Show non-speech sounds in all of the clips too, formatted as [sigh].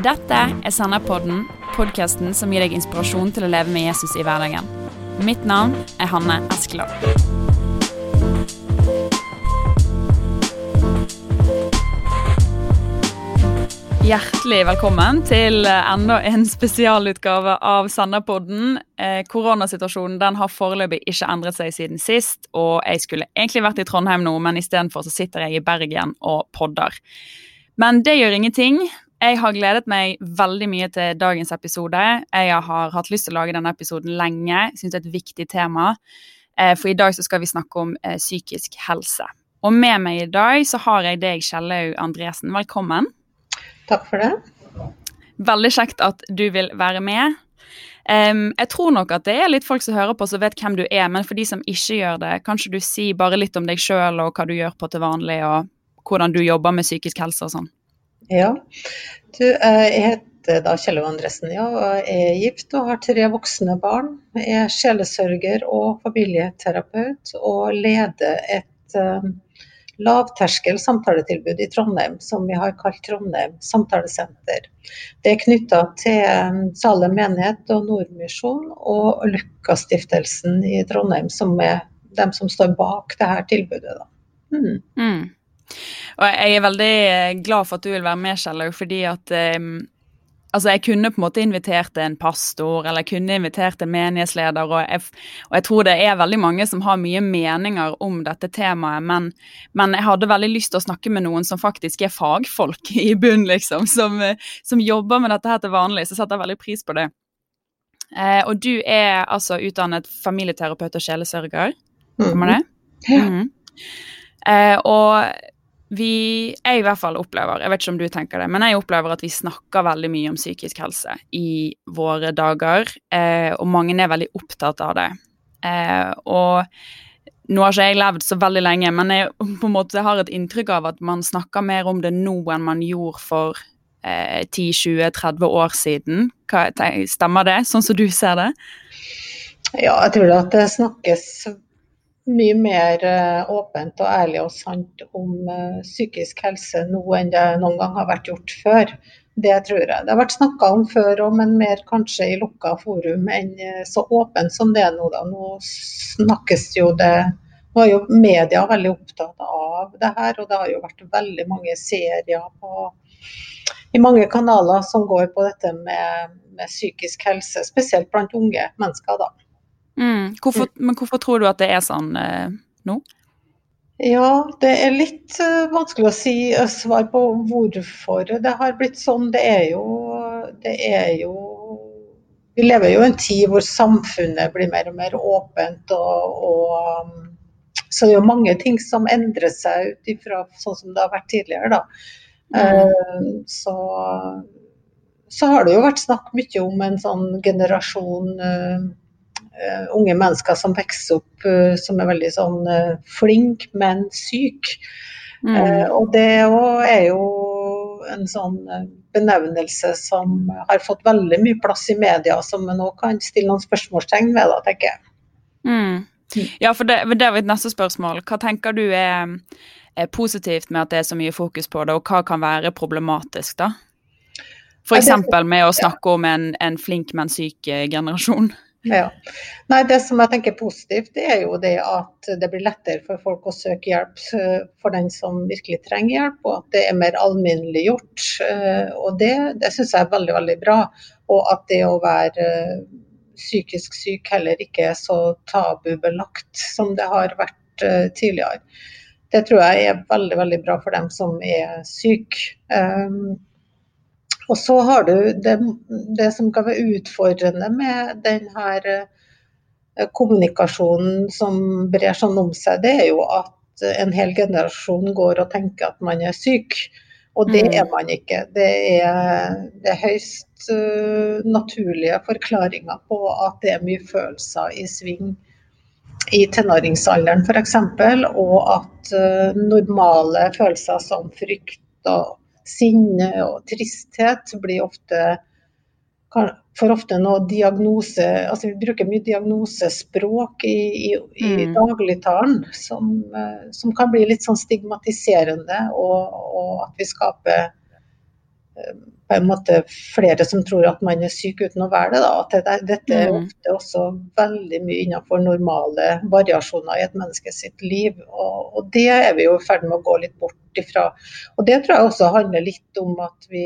Dette er Senderpodden, podkasten som gir deg inspirasjon til å leve med Jesus i hverdagen. Mitt navn er Hanne Eskeland. Hjertelig velkommen til enda en spesialutgave av Senderpodden. Eh, koronasituasjonen den har foreløpig ikke endret seg siden sist, og jeg skulle egentlig vært i Trondheim nå, men istedenfor så sitter jeg i Bergen og podder. Men det gjør ingenting. Jeg har gledet meg veldig mye til dagens episode. Jeg har hatt lyst til å lage denne episoden lenge. Jeg synes det er et viktig tema. Eh, for i dag så skal vi snakke om eh, psykisk helse. Og med meg i dag så har jeg deg, Kjellaug Andresen. Velkommen. Takk for det. Veldig kjekt at du vil være med. Jeg tror nok at det er litt folk som hører på som vet hvem du er, men for de som ikke gjør det, kanskje du si bare litt om deg sjøl og hva du gjør på til vanlig, og hvordan du jobber med psykisk helse og sånn? Ja, du, jeg heter da Kjell Andresen, ja, og er gift og har tre voksne barn. Jeg er sjelesørger og familieterapeut og leder et um, lavterskel samtaletilbud i Trondheim, som vi har kalt Trondheim samtalesenter. Det er knytta til um, Salem menighet og Nordmisjon og Løkkastiftelsen i Trondheim, som er dem som står bak dette tilbudet. Mm. Mm. Og jeg er veldig glad for at du vil være med, Kjellaug, fordi at um, Altså, jeg kunne på en måte invitert en pastor, eller jeg kunne invitert en menighetsleder, og jeg, og jeg, tror det er veldig mange som har mye meninger om dette temaet, men, men, jeg hadde veldig lyst til å snakke med noen som faktisk er fagfolk [laughs] i bunn, liksom, som, som jobber med dette her til vanlig, så setter jeg veldig pris på det. Eh, og du er altså utdannet familieterapeut og sjelesørger, kommer det? Mm eh, og vi, jeg i hvert fall opplever, jeg vet ikke om du tenker det, men jeg opplever at vi snakker veldig mye om psykisk helse i våre dager, eh, og mange er veldig opptatt av det. Eh, og nå har ikke jeg levd så veldig lenge, men jeg på en måte har et inntrykk av at man snakker mer om det nå enn man gjorde for eh, 10-20-30 år siden. Hva, stemmer det, sånn som du ser det? Ja, jeg tror at det snakkes mye mer eh, åpent og ærlig og sant om eh, psykisk helse nå enn det noen gang har vært gjort før. Det tror jeg. Det har vært snakka om før òg, men mer kanskje i lukka forum enn eh, så åpent som det er nå. Da. Nå snakkes jo det Nå er jo media veldig opptatt av det her, og det har jo vært veldig mange serier på, i mange kanaler som går på dette med, med psykisk helse, spesielt blant unge mennesker. da. Mm. Hvorfor, men hvorfor tror du at det er sånn eh, nå? Ja, det er litt uh, vanskelig å si uh, svar på hvorfor det har blitt sånn. Det er jo, det er jo Vi lever jo i en tid hvor samfunnet blir mer og mer åpent. og, og um, så det er jo mange ting som endrer seg ut ifra sånn som det har vært tidligere. da. Mm. Uh, så, så har det jo vært snakk mye om en sånn generasjon unge mennesker som vokser opp uh, som er veldig sånn uh, flink, men syk. Mm. og det er jo en sånn benevnelse som har fått veldig mye plass i media, som en nå kan stille noen spørsmålstegn ved, da, tenker jeg. Mm. Ja, for det, det var et neste spørsmål. Hva tenker du er, er, positivt med at det er så mye fokus på det, og hva kan være problematisk, da? F.eks. med å snakke om en, en flink, men syk generasjon. Ja. Nei, Det som jeg tenker er positivt, det er jo det at det blir lettere for folk å søke hjelp eh, for den som virkelig trenger hjelp, og at det er mer alminneliggjort. Eh, og det, det syns jeg er veldig, veldig bra. Og at det å være eh, psykisk syk heller ikke er så tabubelagt som det har vært tidligere. Det tror jeg er veldig, veldig bra for dem som er syke. Og så har du det, det som kan være utfordrende med denne eh, kommunikasjonen som brer sånn om seg, det er jo at en hel generasjon går og tenker at man er syk. Og det mm. er man ikke. Det er, det er høyst uh, naturlige forklaringer på at det er mye følelser i sving i tenåringsalderen f.eks. Og at uh, normale følelser som frykt og sinne og tristhet blir ofte for ofte noe diagnose altså Vi bruker mye diagnosespråk i, i, i mm. dagligtalen som, som, kan bli litt sånn stigmatiserende, og, og, at vi skaper på en måte flere som tror at man er syk uten å være det. Da. At dette er mm. ofte også veldig mye innenfor normale variasjoner i et menneske sitt liv. Og, og det er vi jo i ferd med å gå litt bort ifra. Og det tror jeg også handler litt om at vi,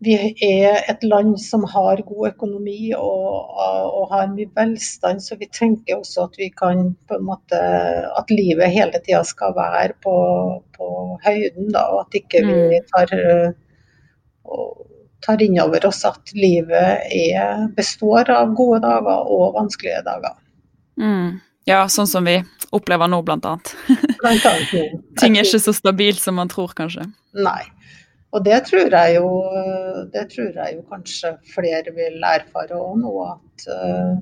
vi er et land som har god økonomi og, og, har mye velstand, så vi tenker også at vi kan på en måte At livet hele tida skal være på, på høyden, da, og at ikke vi mm. tar og tar inn over oss at livet er, består av gode dager og vanskelige dager. Mm. Ja, sånn som vi opplever nå, blant annet. blant annet [laughs] Ting er ikke så stabilt som man tror, kanskje. Nei. Og det tror jeg jo, det tror jeg jo kanskje flere vil erfare òg nå, at uh,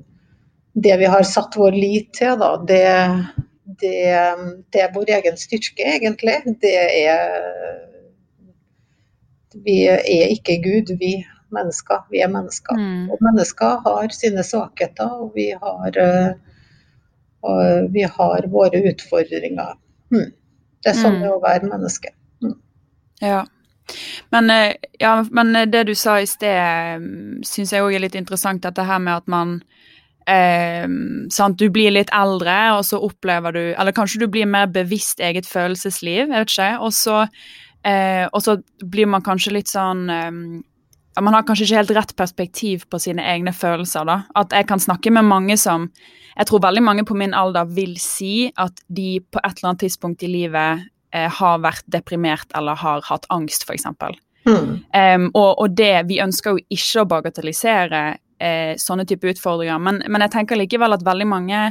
det vi har satt vår lit til, da, det, det, det er vår egen styrke, egentlig. Det er vi er ikke Gud, vi mennesker. Vi er mennesker. Mm. Og mennesker har sine svakheter, og vi har, uh, og vi har våre utfordringer. Mm. Det er sånn mm. det er å være menneske. Mm. Ja. Men, eh, ja, men, det du sa i sted, mm, syns jeg òg er litt interessant, dette her med at man eh, sant, Du blir litt eldre, og så opplever du Eller kanskje du blir mer bevisst eget følelsesliv, jeg vet ikke. Og så Eh, og så blir man kanskje litt sånn eh, Man har kanskje ikke helt rett perspektiv på sine egne følelser. da. At jeg kan snakke med mange som Jeg tror veldig mange på min alder vil si at de på et eller annet tidspunkt i livet eh, har vært deprimert eller har hatt angst, f.eks. Mm. Um, og, og, det Vi ønsker jo ikke å bagatellisere eh, sånne type utfordringer, men, men, jeg tenker likevel at veldig mange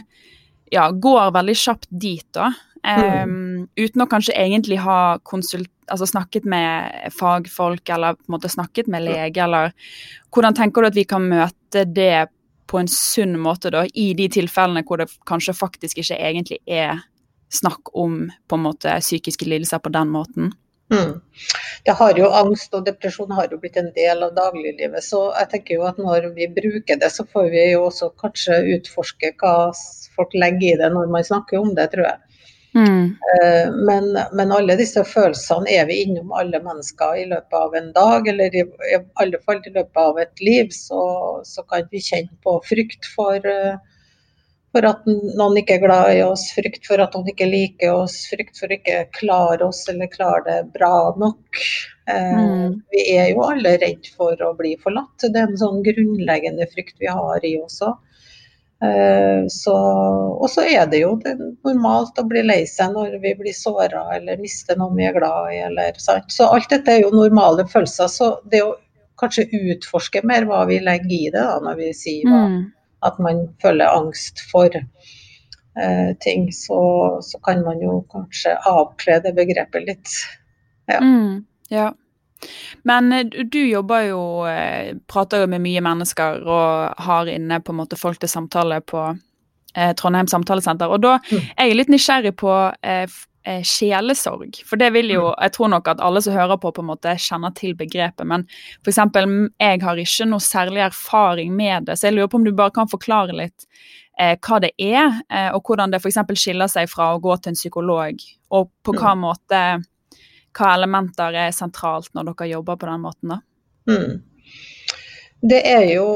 ja, går veldig kjapt dit, da. Um. Uten å kanskje egentlig ha konsult, altså snakket med fagfolk eller på en måte snakket med lege, eller hvordan tenker du at vi kan møte det på en sunn måte, da, i de tilfellene hvor det kanskje faktisk ikke egentlig er snakk om på en måte psykiske lidelser på den måten? Mm. Det har jo Angst og depresjon har jo blitt en del av dagliglivet. Så jeg tenker jo at når vi bruker det, så får vi jo også kanskje utforske hva folk legger i det når man snakker om det, tror jeg. Mm. Eh, men, men, alle disse følelsene er vi innom alle mennesker i løpet av en dag, eller i, i alle fall i løpet av et liv. Så, så kan vi kjenne på frykt for, eh, for, at noen ikke er glad i oss, frykt for at noen ikke liker oss, frykt for ikke klare oss eller klare det bra nok. Eh, mm. Vi er jo alle redd for å bli forlatt. Det er en sånn grunnleggende frykt vi har i oss òg. Eh, så, og så er det jo det normalt å bli lei seg når vi blir såra eller mister noen vi er glad i. Eller, så alt dette er jo normale følelser. Så det å kanskje utforske mer hva vi legger i det da, når vi sier hva, mm. at man føler angst for eh, ting, så, så, kan man jo kanskje avkle det begrepet litt. Ja. Mm, ja. Men eh, du jobber jo, eh, prater jo med mye mennesker og har inne på en måte folk til samtale på eh, Trondheim samtalesenter. Og da mm. er jeg litt nysgjerrig på eh, eh, sjelesorg. For det vil jo mm. Jeg tror nok at alle som hører på, på en måte kjenner til begrepet. Men f.eks. jeg har ikke noe særlig erfaring med det, så jeg lurer på om du bare kan forklare litt eh, hva det er, og hvordan det f.eks. skiller seg fra å gå til en psykolog, og på hva mm. måte hva elementer er sentralt når dere jobber på den måten? da? Mm. Det er, jo,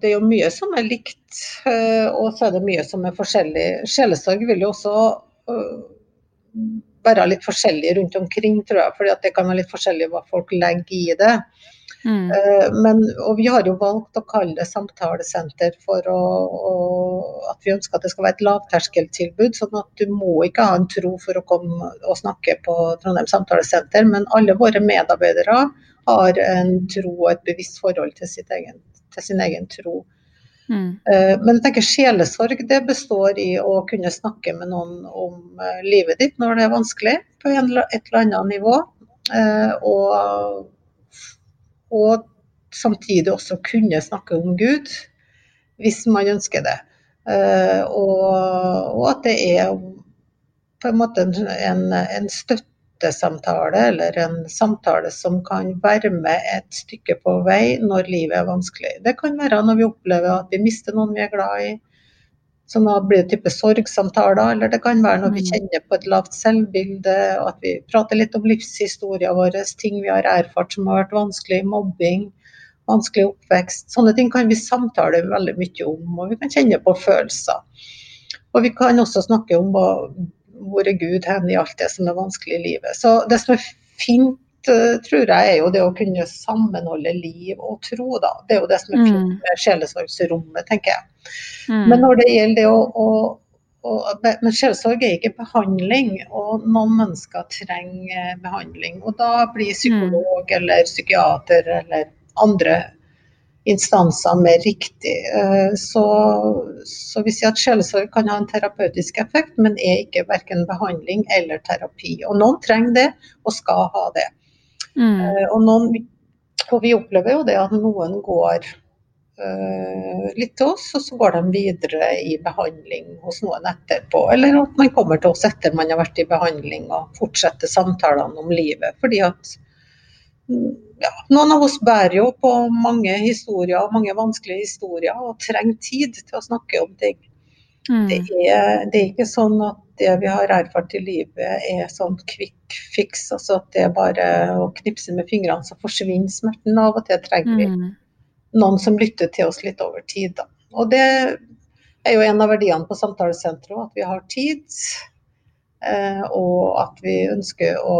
det er, jo, mye som er likt, eh, og så er det mye som er forskjellig. Sjelesorg vil jo også øh, være litt forskjellig rundt omkring, tror jeg. For det kan være litt forskjellig hva folk legger i det. Mm. Eh, men, og vi har jo valgt å kalle det samtalesenter for å, å, at vi ønsker at det skal være et lavterskeltilbud. sånn at du må ikke ha en tro for å komme og snakke på Trondheim samtalesenter, men alle våre medarbeidere har en tro og et bevisst forhold til, egen, til sin egen tro. Mm. Eh, men jeg tenker sjelesorg det består i å kunne snakke med noen om eh, livet ditt når det er vanskelig, på et eller annet nivå. Og og samtidig også kunne snakke om Gud, hvis man ønsker det. Uh, og, og, at det er på en måte en, en, støttesamtale, eller en samtale som kan være med et stykke på vei når livet er vanskelig. Det kan være når vi opplever at vi mister noen vi er glad i. Som blir type sorgsamtaler, eller det kan være når vi mm. kjenner på et lavt selvbilde, og at vi prater litt om livshistorien vår, ting vi har erfart som har vært vanskelig, mobbing, vanskelig oppvekst. Sånne ting kan vi samtale veldig mye om, og vi kan kjenne på følelser. Og vi kan også snakke om hvor er Gud hen i alt det som er vanskelig i livet. Så det som er fint tror jeg er jo det å kunne sammenholde liv og tro, da. Det er jo det som er fint mm. med sjelesorgsrommet, tenker jeg. Mm. Men når det gjelder det å, å, å Men sjelesorg er ikke behandling, og noen mennesker trenger behandling. Og da blir psykolog mm. eller psykiater eller andre instanser mer riktig. Eh, så, så vi sier at sjelesorg kan ha en terapeutisk effekt, men er ikke verken behandling eller terapi. Og noen trenger det, og skal ha det. Mm. Uh, og, noen, og, vi opplever jo det at noen går uh, litt til oss, og så går de videre i behandling hos noen etterpå. Eller at man kommer til oss etter man har vært i behandling og fortsetter samtalene om livet. fordi at mm, ja, noen av oss bærer jo på mange historier, mange vanskelige historier, og trenger tid til å snakke om ting. Mm. Det, er, det, er, ikke sånn at det vi har erfart i livet er sånn quick fix, altså at det er bare å knipse med fingrene så forsvinner smerten. Av og til trenger vi mm. noen som lytter til oss litt over tid. Da. Og det er jo en av verdiene på samtalesenteret, at vi har tid. Eh, og at vi ønsker å,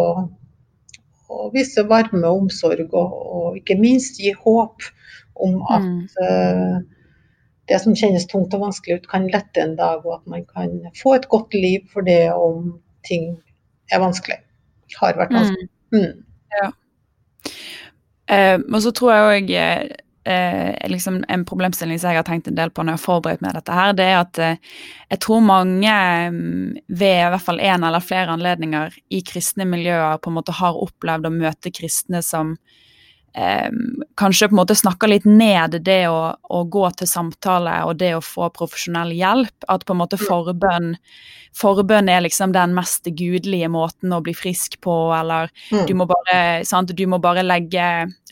å vise varme og omsorg, og, og, ikke minst gi håp om at mm. Eh, det som kjennes tungt og vanskelig ut, kan lette en dag, og at man kan få et godt liv for det om ting er vanskelig. Har vært vanskelig. Mm. Mm. Ja. Eh, og så tror jeg òg eh, liksom en problemstilling som jeg har tenkt en del på når jeg har forberedt meg dette her, det er at eh, jeg tror mange mm, ved i hvert fall én eller flere anledninger i kristne miljøer på en måte har opplevd å møte kristne som eh, kanskje på en måte snakker litt ned det å, å, gå til samtale og det å få profesjonell hjelp. At på en måte forbønn, forbønn er liksom den mest gudelige måten å bli frisk på, eller mm. du må bare, sant, du må bare legge,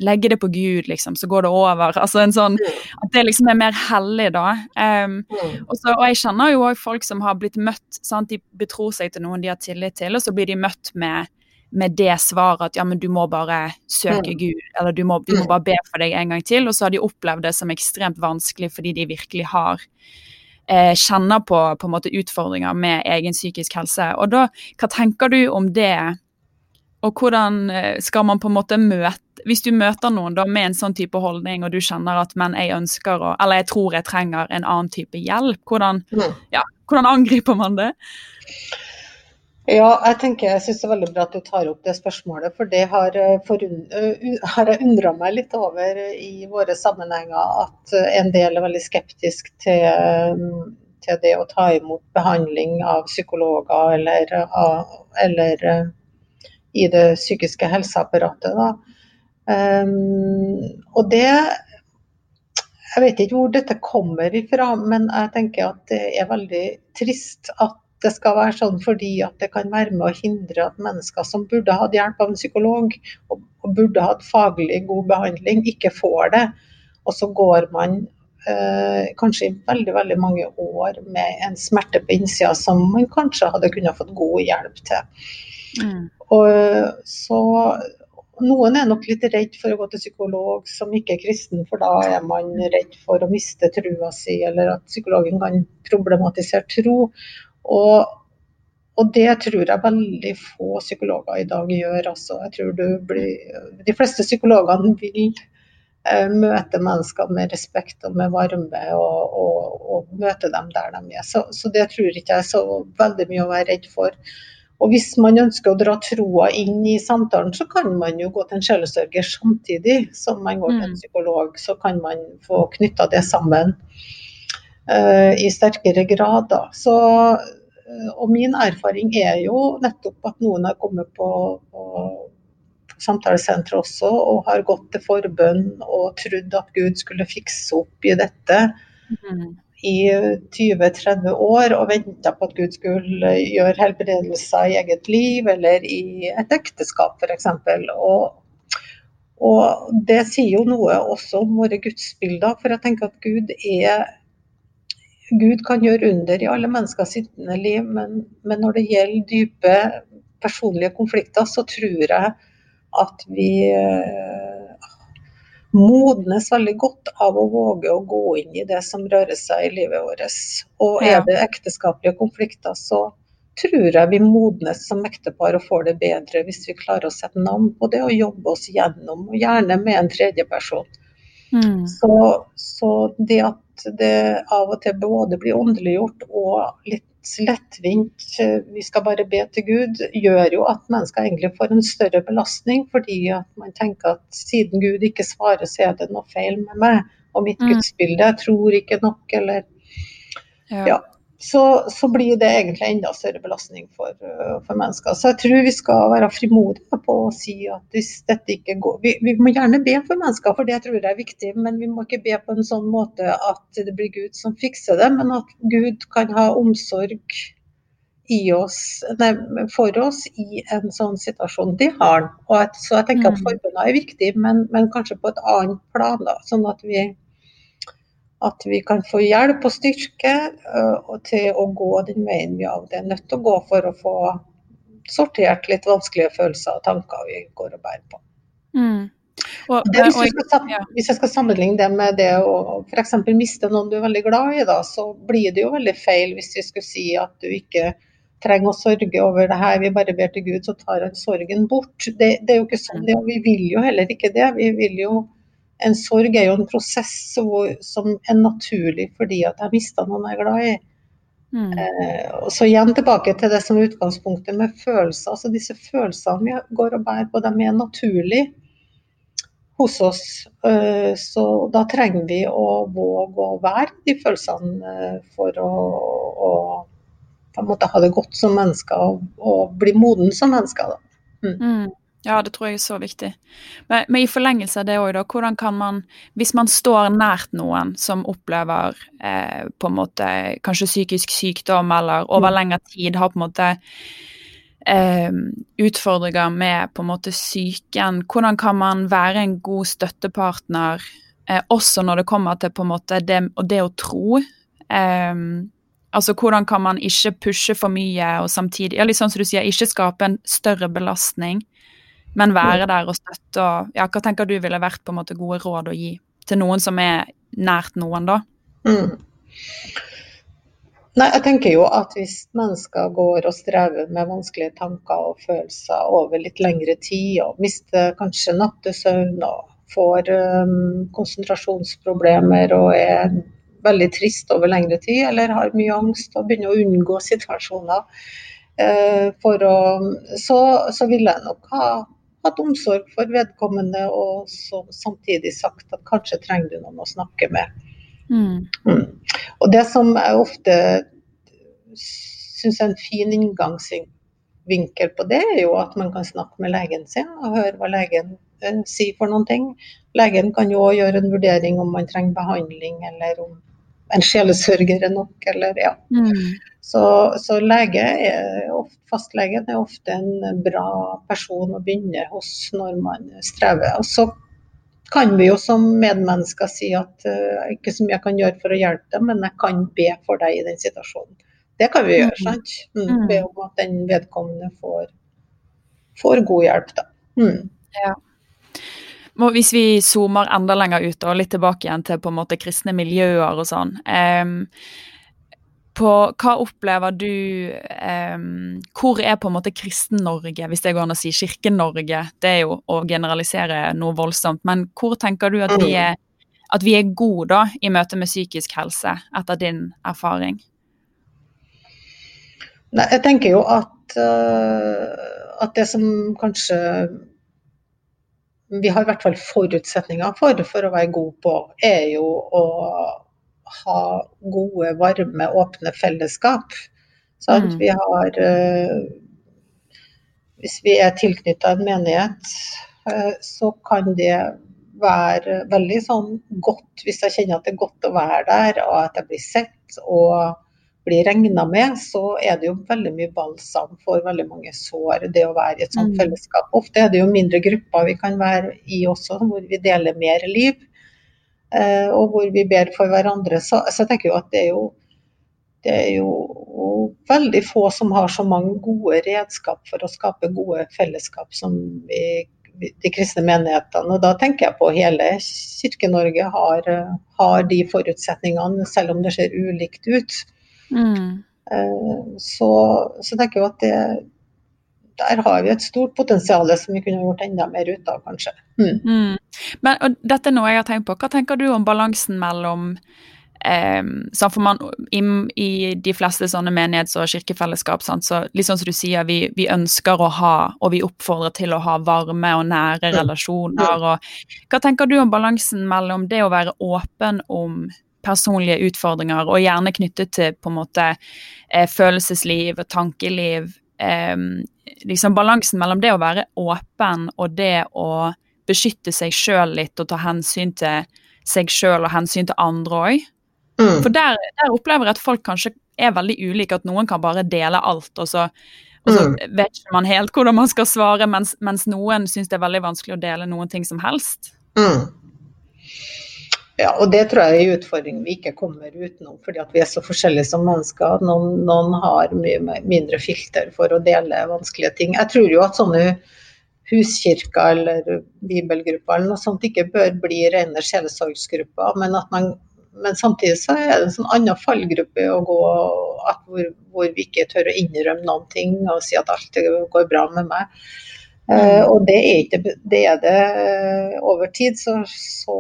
legge, det på Gud, liksom, så går det over. Altså en sånn, At det liksom er mer hellig, da. Um, og, så, og, jeg kjenner jo òg folk som har blitt møtt, sant, de betror seg til noen de har tillit til, og så blir de møtt med med det svaret at ja, men du må bare søke mm. Gud, eller du må, du må mm. bare be for deg en gang til. Og så har de opplevd det som ekstremt vanskelig fordi de virkelig har eh, kjenner på, på en måte utfordringer med egen psykisk helse. Og da, hva tenker du om det? Og hvordan eh, skal man på en måte møte Hvis du møter noen da med en sånn type holdning, og du kjenner at men jeg ønsker å Eller jeg tror jeg trenger en annen type hjelp, hvordan, mm. ja, hvordan angriper man det? Ja, jeg tenker, jeg syns det er veldig bra at du tar opp det spørsmålet. For det har, uh, har jeg undra meg litt over i våre sammenhenger. At en del er veldig skeptisk til, til det å ta imot behandling av psykologer eller, eller i det psykiske helseapparatet. Um, og det Jeg vet ikke hvor dette kommer ifra, men jeg tenker at det er veldig trist at det skal være sånn fordi at det kan være med å hindre at mennesker som burde hatt hjelp av en psykolog, og, og burde hatt faglig god behandling, ikke får det. Og så går man eh, kanskje i veldig veldig mange år med en smerte på innsida som man kanskje hadde kunnet fått god hjelp til. Mm. Og så noen er nok litt redd for å gå til psykolog som ikke er kristen, for da er man redd for å miste trua si, eller at psykologen kan problematisere tro. Og, og, det tror jeg veldig få psykologer i dag gjør. Altså. Jeg tror blir, De fleste psykologene vil eh, møte mennesker med respekt og med varme, og, og, og møte dem der de er. Så, så, det tror ikke jeg er så veldig mye å være redd for. Og Hvis man ønsker å dra troa inn i samtalen, så kan man jo gå til en sjelesørger samtidig som man går til en mm. psykolog. Så kan man få knytta det sammen. Eh, i sterkere grad. Da. Så, eh, og min erfaring er jo nettopp at noen har kommet på, på samtalesenteret også og har gått til forbønn og trodd at Gud skulle fikse opp i dette. Mm. i 20-30 år og venta på at Gud skulle gjøre helbredelser i eget liv eller i et ekteskap f.eks. Og, og det sier jo noe også om våre gudsbilder, for jeg tenker at Gud er Gud kan gjøre under i alle mennesker sittende liv, men, men, når det gjelder dype personlige konflikter, så tror jeg at vi eh, modnes veldig godt av å våge å gå inn i det som rører seg i livet vårt. Og er det ekteskapelige konflikter, så tror jeg vi modnes som ektepar og får det bedre hvis vi klarer å sette navn på det og jobbe oss gjennom, og gjerne med en tredjeperson. Mm. Så, så, det at det av og til både blir åndeliggjort og litt lettvint, vi skal bare be til Gud, gjør jo at mennesker egentlig får en større belastning, fordi at man tenker at siden Gud ikke svarer, så er det noe feil med meg og mitt mm. gudsbilde. Jeg tror ikke nok, eller ja. ja så, så, blir det egentlig enda større belastning for, uh, for, mennesker. Så jeg tror vi skal være frimodige på å si at hvis dette ikke går vi, vi, må gjerne be for mennesker, for det tror jeg er viktig, men vi må ikke be på en sånn måte at det blir Gud som fikser det, men at Gud kan ha omsorg i oss, nei, for oss i en sånn situasjon. Det har han. Så jeg tenker at mm. forbundene er viktig, men, men kanskje på et annet plan. da, sånn at vi at vi kan få hjelp og styrke uh, til å gå den veien vi av og til er nødt til å gå for å få sortert litt vanskelige følelser og tanker vi går og bærer på. Mm. Og, det, hvis, jeg skal, hvis, jeg skal, sammenligne det med det å f.eks. miste noen du er veldig glad i, da, så blir det jo veldig feil hvis vi skulle si at du ikke trenger å sørge over det her, vi bare ber til Gud, så tar han sorgen bort. Det, det er jo ikke sånn, det, og vi vil jo heller ikke det. Vi vil jo en sorg er jo en prosess som er naturlig fordi at jeg mista noen jeg er glad i. Mm. Eh, og så igjen tilbake til det som er utgangspunktet med følelser. altså Disse følelsene vi går og bærer på, de er naturlige hos oss. Eh, så da trenger vi å våge å være de følelsene eh, for å, å på en måte ha det godt som mennesker og, og bli moden som mennesker. Da. Mm. Mm. Ja, det tror jeg er så viktig. Men, men i forlengelse av det òg, da, hvordan kan man, hvis man står nært noen som opplever eh, på en måte kanskje psykisk sykdom, eller over mm. lengre tid har på en måte eh, utfordringer med på en måte psyken, hvordan kan man være en god støttepartner eh, også når det kommer til på en måte det, det å tro? Eh, Altså hvordan kan man ikke pushe for mye og samtidig ja, litt sånn som du sier, ikke skape en større belastning men være der og støtte og ja, Hva tenker du ville vært på en måte gode råd å gi til noen som er nært noen, da? Mm. Nei, jeg tenker jo at hvis mennesker går og strever med vanskelige tanker og følelser over litt lengre tid, og mister kanskje nattesøvn og får um, konsentrasjonsproblemer og er veldig trist over lengre tid, eller har mye angst og begynner å unngå situasjoner, uh, å, så, så vil jeg nok ha hatt omsorg for vedkommende og samtidig sagt at kanskje trenger du noen å snakke med. Mm. Mm. Og det som jeg ofte syns er en fin inngangsvinkel på det, er jo at man kan snakke med legen sin og høre hva legen eh, sier for noen ting. Legen kan jo òg gjøre en vurdering om man trenger behandling eller om en sjelesørger er nok, eller ja. Mm. Så, så lege er, fastlegen er ofte en bra person å begynne hos når man strever. Og så kan vi jo som medmennesker si at uh, ikke så mye jeg kan gjøre for å hjelpe deg, men jeg kan be for deg i den situasjonen. Det kan vi gjøre, mm. sant? Mm. mm. Be om at den vedkommende får, får god hjelp, da. Mm. Ja. Hvis vi zoomer enda lenger ut og litt tilbake igjen til på en måte kristne miljøer og sånn. På hva opplever du Hvor er på en måte Kristen-Norge, hvis det går an å si Kirke-Norge? Det er jo å generalisere noe voldsomt, men hvor tenker du at vi er, at vi er gode da i møte med psykisk helse, etter din erfaring? Nei, jeg tenker jo at, uh, at det som kanskje vi har i hvert fall forutsetninger for for å være gode på, er jo å ha gode, varme, åpne fellesskap. Mm. vi har uh, Hvis vi er tilknytta en menighet, uh, så kan det være veldig sånn godt, hvis jeg kjenner at det er godt å være der, og at jeg blir sett og blir regna med, så er det jo veldig mye balsam for veldig mange sår, det å være i et sånt mm. fellesskap. Ofte er det jo mindre grupper vi kan være i også, hvor vi deler mer liv. Eh, og hvor vi ber for hverandre. Så, så jeg tenker jo at det er jo det er jo veldig få som har så mange gode redskap for å skape gode fellesskap som vi, de kristne menighetene. Og da tenker jeg på hele Kirke-Norge har, har, de forutsetningene, selv om det ser ulikt ut. Mm. Eh, så, så tenker jeg at det, der har vi et stort potensial som vi kunne gjort enda mer ut av, kanskje. Mm. Mm. Men, dette er noe jeg har tenkt på. Hva tenker du om balansen mellom for man, i, i, de fleste sånne menighets- og kirkefellesskap, sant, så sånn som du sier, vi, vi, ønsker å ha, og vi oppfordrer til å ha varme og nære relasjoner. Og, hva tenker du om balansen mellom det å være åpen om personlige utfordringer, og gjerne knyttet til på en måte eh, følelsesliv og tankeliv? Liksom Balansen mellom det å være åpen og det å beskytte seg sjøl litt og ta hensyn til seg sjøl og hensyn til andre òg. Mm. For der, der, opplever jeg at folk kanskje er veldig ulike, at noen kan bare dele alt, og så, og så mm. vet ikke man helt hvordan man skal svare, mens, mens noen syns det er veldig vanskelig å dele noen ting som helst. Mm. Ja, og det tror jeg er en utfordring vi ikke kommer utenom, fordi at vi er så forskjellige som mennesker. Noen, noen har mye mindre filter for å dele vanskelige ting. Jeg tror jo at sånne huskirker eller bibelgrupper eller noe sånt ikke bør bli rene sjelesorgsgrupper, men at man men samtidig så er det en sånn annen fallgruppe å gå hvor, hvor, vi ikke tør å innrømme noen ting og si at alt går bra med meg. Mm. Uh, og det er, ikke, det er det over tid, så, så,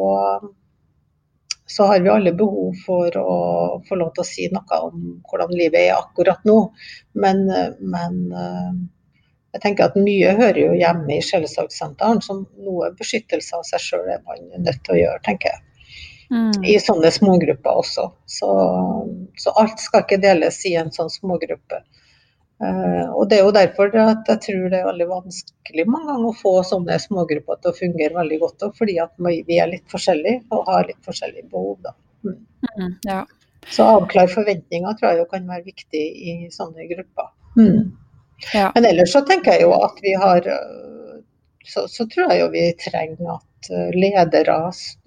så, har vi alle behov for å få lov til å si noe om hvordan livet er akkurat nå. Men, men uh, jeg tenker at mye hører jo hjemme i Sjelesorgsenteren, som noe beskyttelse av seg sjøl er man nødt til å gjøre, tenker jeg. Mm. I sånne smågrupper også. Så, så, alt skal ikke deles i en sånn smågruppe. Uh, og Det er jo derfor at jeg tror det er veldig vanskelig mange ganger å få sånne smågrupper til å fungere veldig godt. Fordi at vi er litt forskjellige og har litt forskjellige behov. Da. Mm. Mm, ja. Så avklare forventninger tror jeg kan være viktig i sånne grupper. Mm. Ja. Men ellers så tenker jeg jo at vi har så, så tror jeg jo vi trenger at Eh, ledere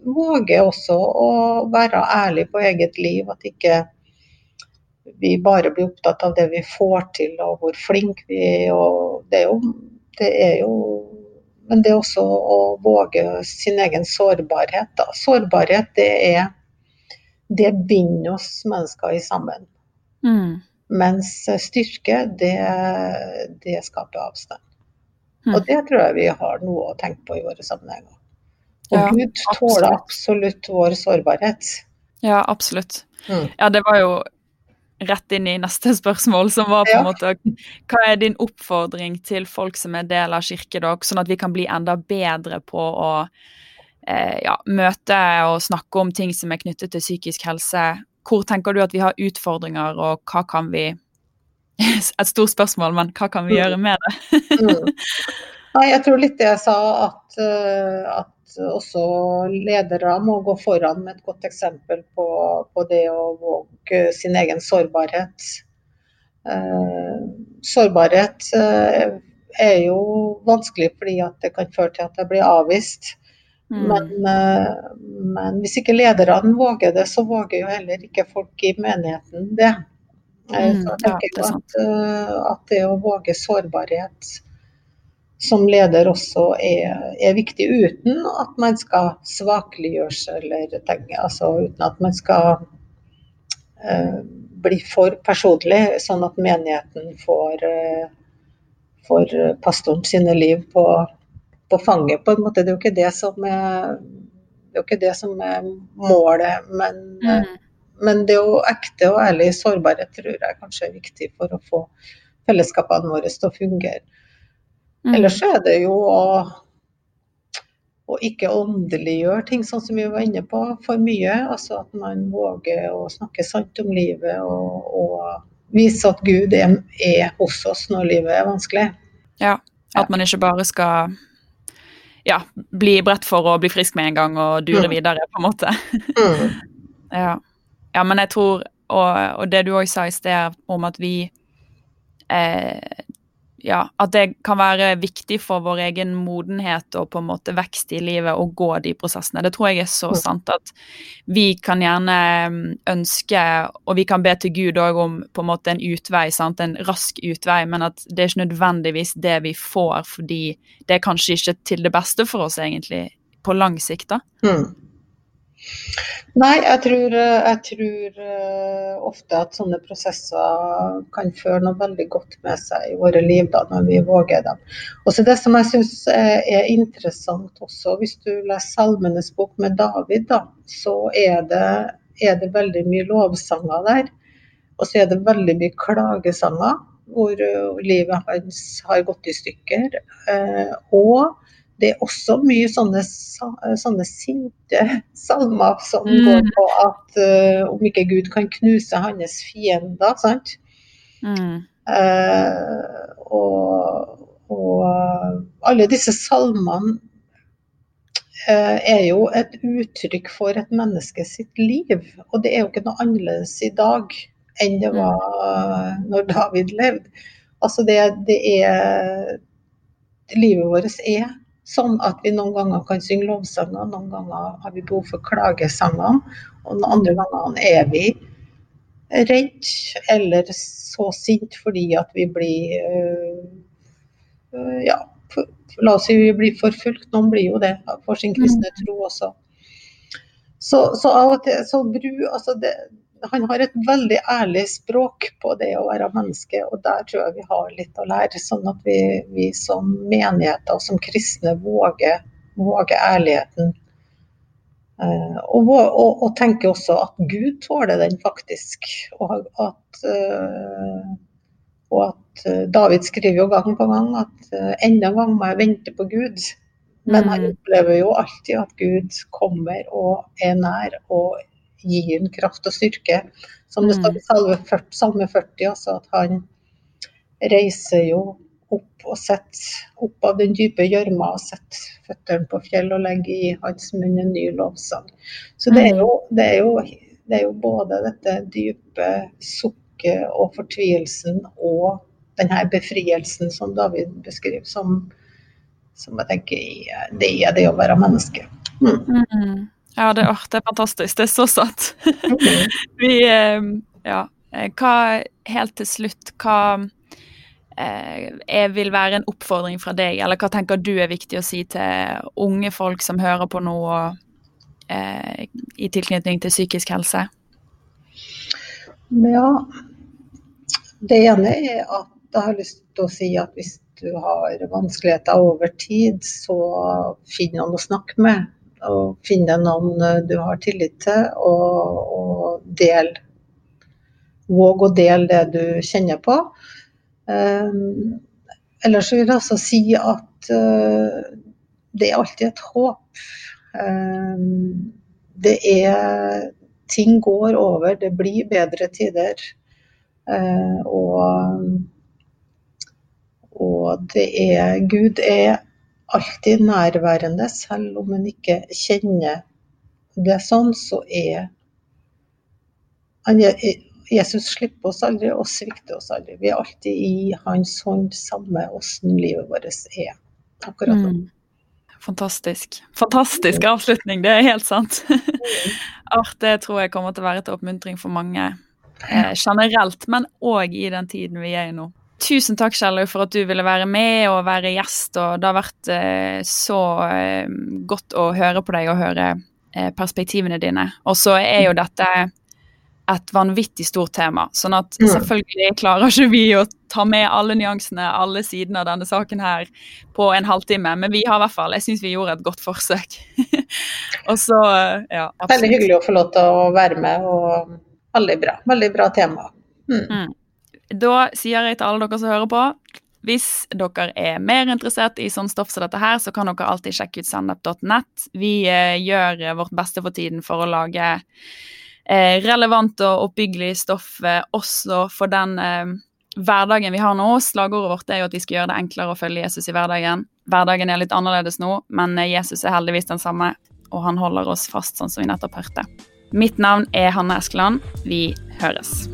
våger også å være ærlige på eget liv. At ikke vi bare blir opptatt av det vi får til og hvor flinke vi er. Og det er jo, det er jo men det er også å våge sin egen sårbarhet. Da. Sårbarhet det er det binder oss mennesker i sammen. Mm. Mens styrke, det, det skaper avstand. Mm. Og det tror jeg vi har noe å tenke på i våre sammenhenger. Og ja, Gud tåler absolutt vår sårbarhet. Ja, absolutt. Mm. Ja, det var jo rett inn i neste spørsmål, som var på en ja. måte Hva er din oppfordring til folk som er del av kirkedokk, sånn at vi kan bli enda bedre på å eh, ja, møte og snakke om ting som er knyttet til psykisk helse? Hvor tenker du at vi har utfordringer, og hva kan vi [laughs] Et stort spørsmål, men hva kan vi mm. gjøre med det? Nei, jeg tror litt det jeg sa, at, eh, at også ledere må gå foran med et godt eksempel på, på det å våge sin egen sårbarhet. Eh, sårbarhet eh, er jo vanskelig fordi det kan føre til at det blir avvist. Mm. Men, eh, men, hvis ikke lederne våger det, så våger jo heller ikke folk i menigheten det. Mm, så jeg tenker ja, det at, at det å våge sårbarhet som leder også er, er, viktig, uten at man skal svakeliggjøre seg eller tenke, altså uten at man skal eh, bli for personlig, sånn at menigheten får, eh, får pastoren sine liv på, på, fanget. på en måte. Det er jo ikke det som er, det er, det som er målet, men, mm. men det å ekte og ærlig sårbarhet tror jeg kanskje er viktig for å få fellesskapene våre til å fungere. Mm. Ellers er det jo å, å ikke åndeliggjøre ting, sånn som vi var inne på, for mye. Altså at man våger å snakke sant om livet og, og vise at Gud er, er, hos oss når livet er vanskelig. Ja, at man ikke bare skal ja, bli bredt for å bli frisk med en gang og dure mm. videre, på en måte. Mm. [laughs] ja. ja. men jeg tror, og, og det du òg sa i sted om at vi eh, ja, at det kan være viktig for vår egen modenhet og på en måte vekst i livet å gå de prosessene. Det tror jeg er så sant at vi kan gjerne mm, ønske, og vi kan be til Gud òg om på en måte en utvei, sant? en rask utvei, men at det er ikke nødvendigvis det vi får, fordi det er kanskje ikke til det beste for oss, egentlig, på lang sikt. da. Mm. Nei, jeg tror, jeg tror, eh, ofte at sånne prosesser kan føre noe veldig godt med seg i våre liv da, når vi våger dem. Og så Det som jeg syns er interessant også, hvis du leser Salmenes bok med David, da, så er det, er det veldig mye lovsanger der. Og så er det veldig mye klagesanger hvor eh, livet hans har gått i stykker. Eh, og det er også mye sånne, sånne sinte [laughs] salmer som mm. går på at uh, om ikke Gud kan knuse hans fiender, sant. Mm. Uh, og, og, alle disse salmene uh, er jo et uttrykk for et menneske sitt liv. Og det er jo ikke noe annerledes i dag enn det mm. var når David levde. Altså det, det er Livet vårt er Sånn at vi noen ganger kan synge lovsanger, noen ganger har vi behov for klagesanger, og noen andre ganger er vi redd eller så sint fordi at vi blir øh, Ja, la oss si vi blir forfulgt. Noen blir jo det for sin kristne mm. tro også. Så, så av og til så bru, altså det, han har et veldig ærlig språk på det å være menneske, og der tror jeg vi har litt å lære. Sånn at vi, vi som menigheter og som kristne våger, våger ærligheten. Eh, og, og, og, tenker også at Gud tåler den faktisk. Og at, eh, og at uh, David skriver jo gang på gang at enda en gang må jeg vente på Gud. Men han mm. opplever jo alltid at Gud kommer og er nær og gir ham kraft og styrke. Som det står i mm. salme 40, altså at han reiser jo opp og setter opp av den dype gjørma og setter føttene på fjell og legger i hans munn en ny lovsang. Så det er, mm. jo, det, er jo, det er jo, både dette dype sukket og fortvilelsen og denne befrielsen som David beskriver, som, som jeg tenker det er det å være menneske. Mm. Ja, det, oh, det, er fantastisk. Det er så sant. [laughs] Vi eh, Ja. Eh, hva Helt til slutt, hva eh, vil være en oppfordring fra deg, eller hva tenker du er viktig å si til unge folk som hører på noe eh, i tilknytning til psykisk helse? Ja, det ene er at jeg har lyst til å si at hvis du har vanskeligheter over tid, så finn noen å snakke med og finne noen eh, du har tillit til, og, og del Våg å dele det du kjenner på. Um, ellers vil jeg også si at uh, det er alltid et håp. Det er Ting går over, det blir bedre tider. Og, og det er Gud er alltid nærværende, selv om en ikke kjenner det sånn, så er han, Jesus slipper oss aldri og svikter oss aldri. Vi er alltid i hans hånd, samme åssen livet vårt er. Akkurat nå. Mm. Fantastisk. Fantastisk avslutning, det er helt sant. Art [laughs] det tror jeg kommer til å være til oppmuntring for mange eh, generelt, men òg i den tiden vi er i nå. Tusen takk, Kjellaug, for at du ville være med og være gjest. og Det har vært eh, så eh, godt å høre på deg og høre eh, perspektivene dine. Og så er jo dette et vanvittig stort tema. Sånn at selvfølgelig klarer ikke vi å ta med alle nyansene, alle sidene av denne saken her på en halvtime, men vi har i hvert fall Jeg syns vi gjorde et godt forsøk. [laughs] og så, ja. Absolutt. Veldig hyggelig å få lov til å være med, og veldig bra. Veldig bra tema. Mm. Mm. Da sier jeg til alle dere som hører på, hvis dere er mer interessert i sånn stoff som dette her, så kan dere alltid sjekke ut standup.net. Vi eh, gjør vårt beste for tiden for å lage eh, relevant og oppbyggelig stoff eh, også for den eh, hverdagen vi har nå. Slagordet vårt er jo at vi skal gjøre det enklere å følge Jesus i hverdagen. Hverdagen er litt annerledes nå, men eh, Jesus er heldigvis den samme, og han holder oss fast, sånn som vi nettopp hørte. Mitt navn er Hanne Eskeland. Vi høres.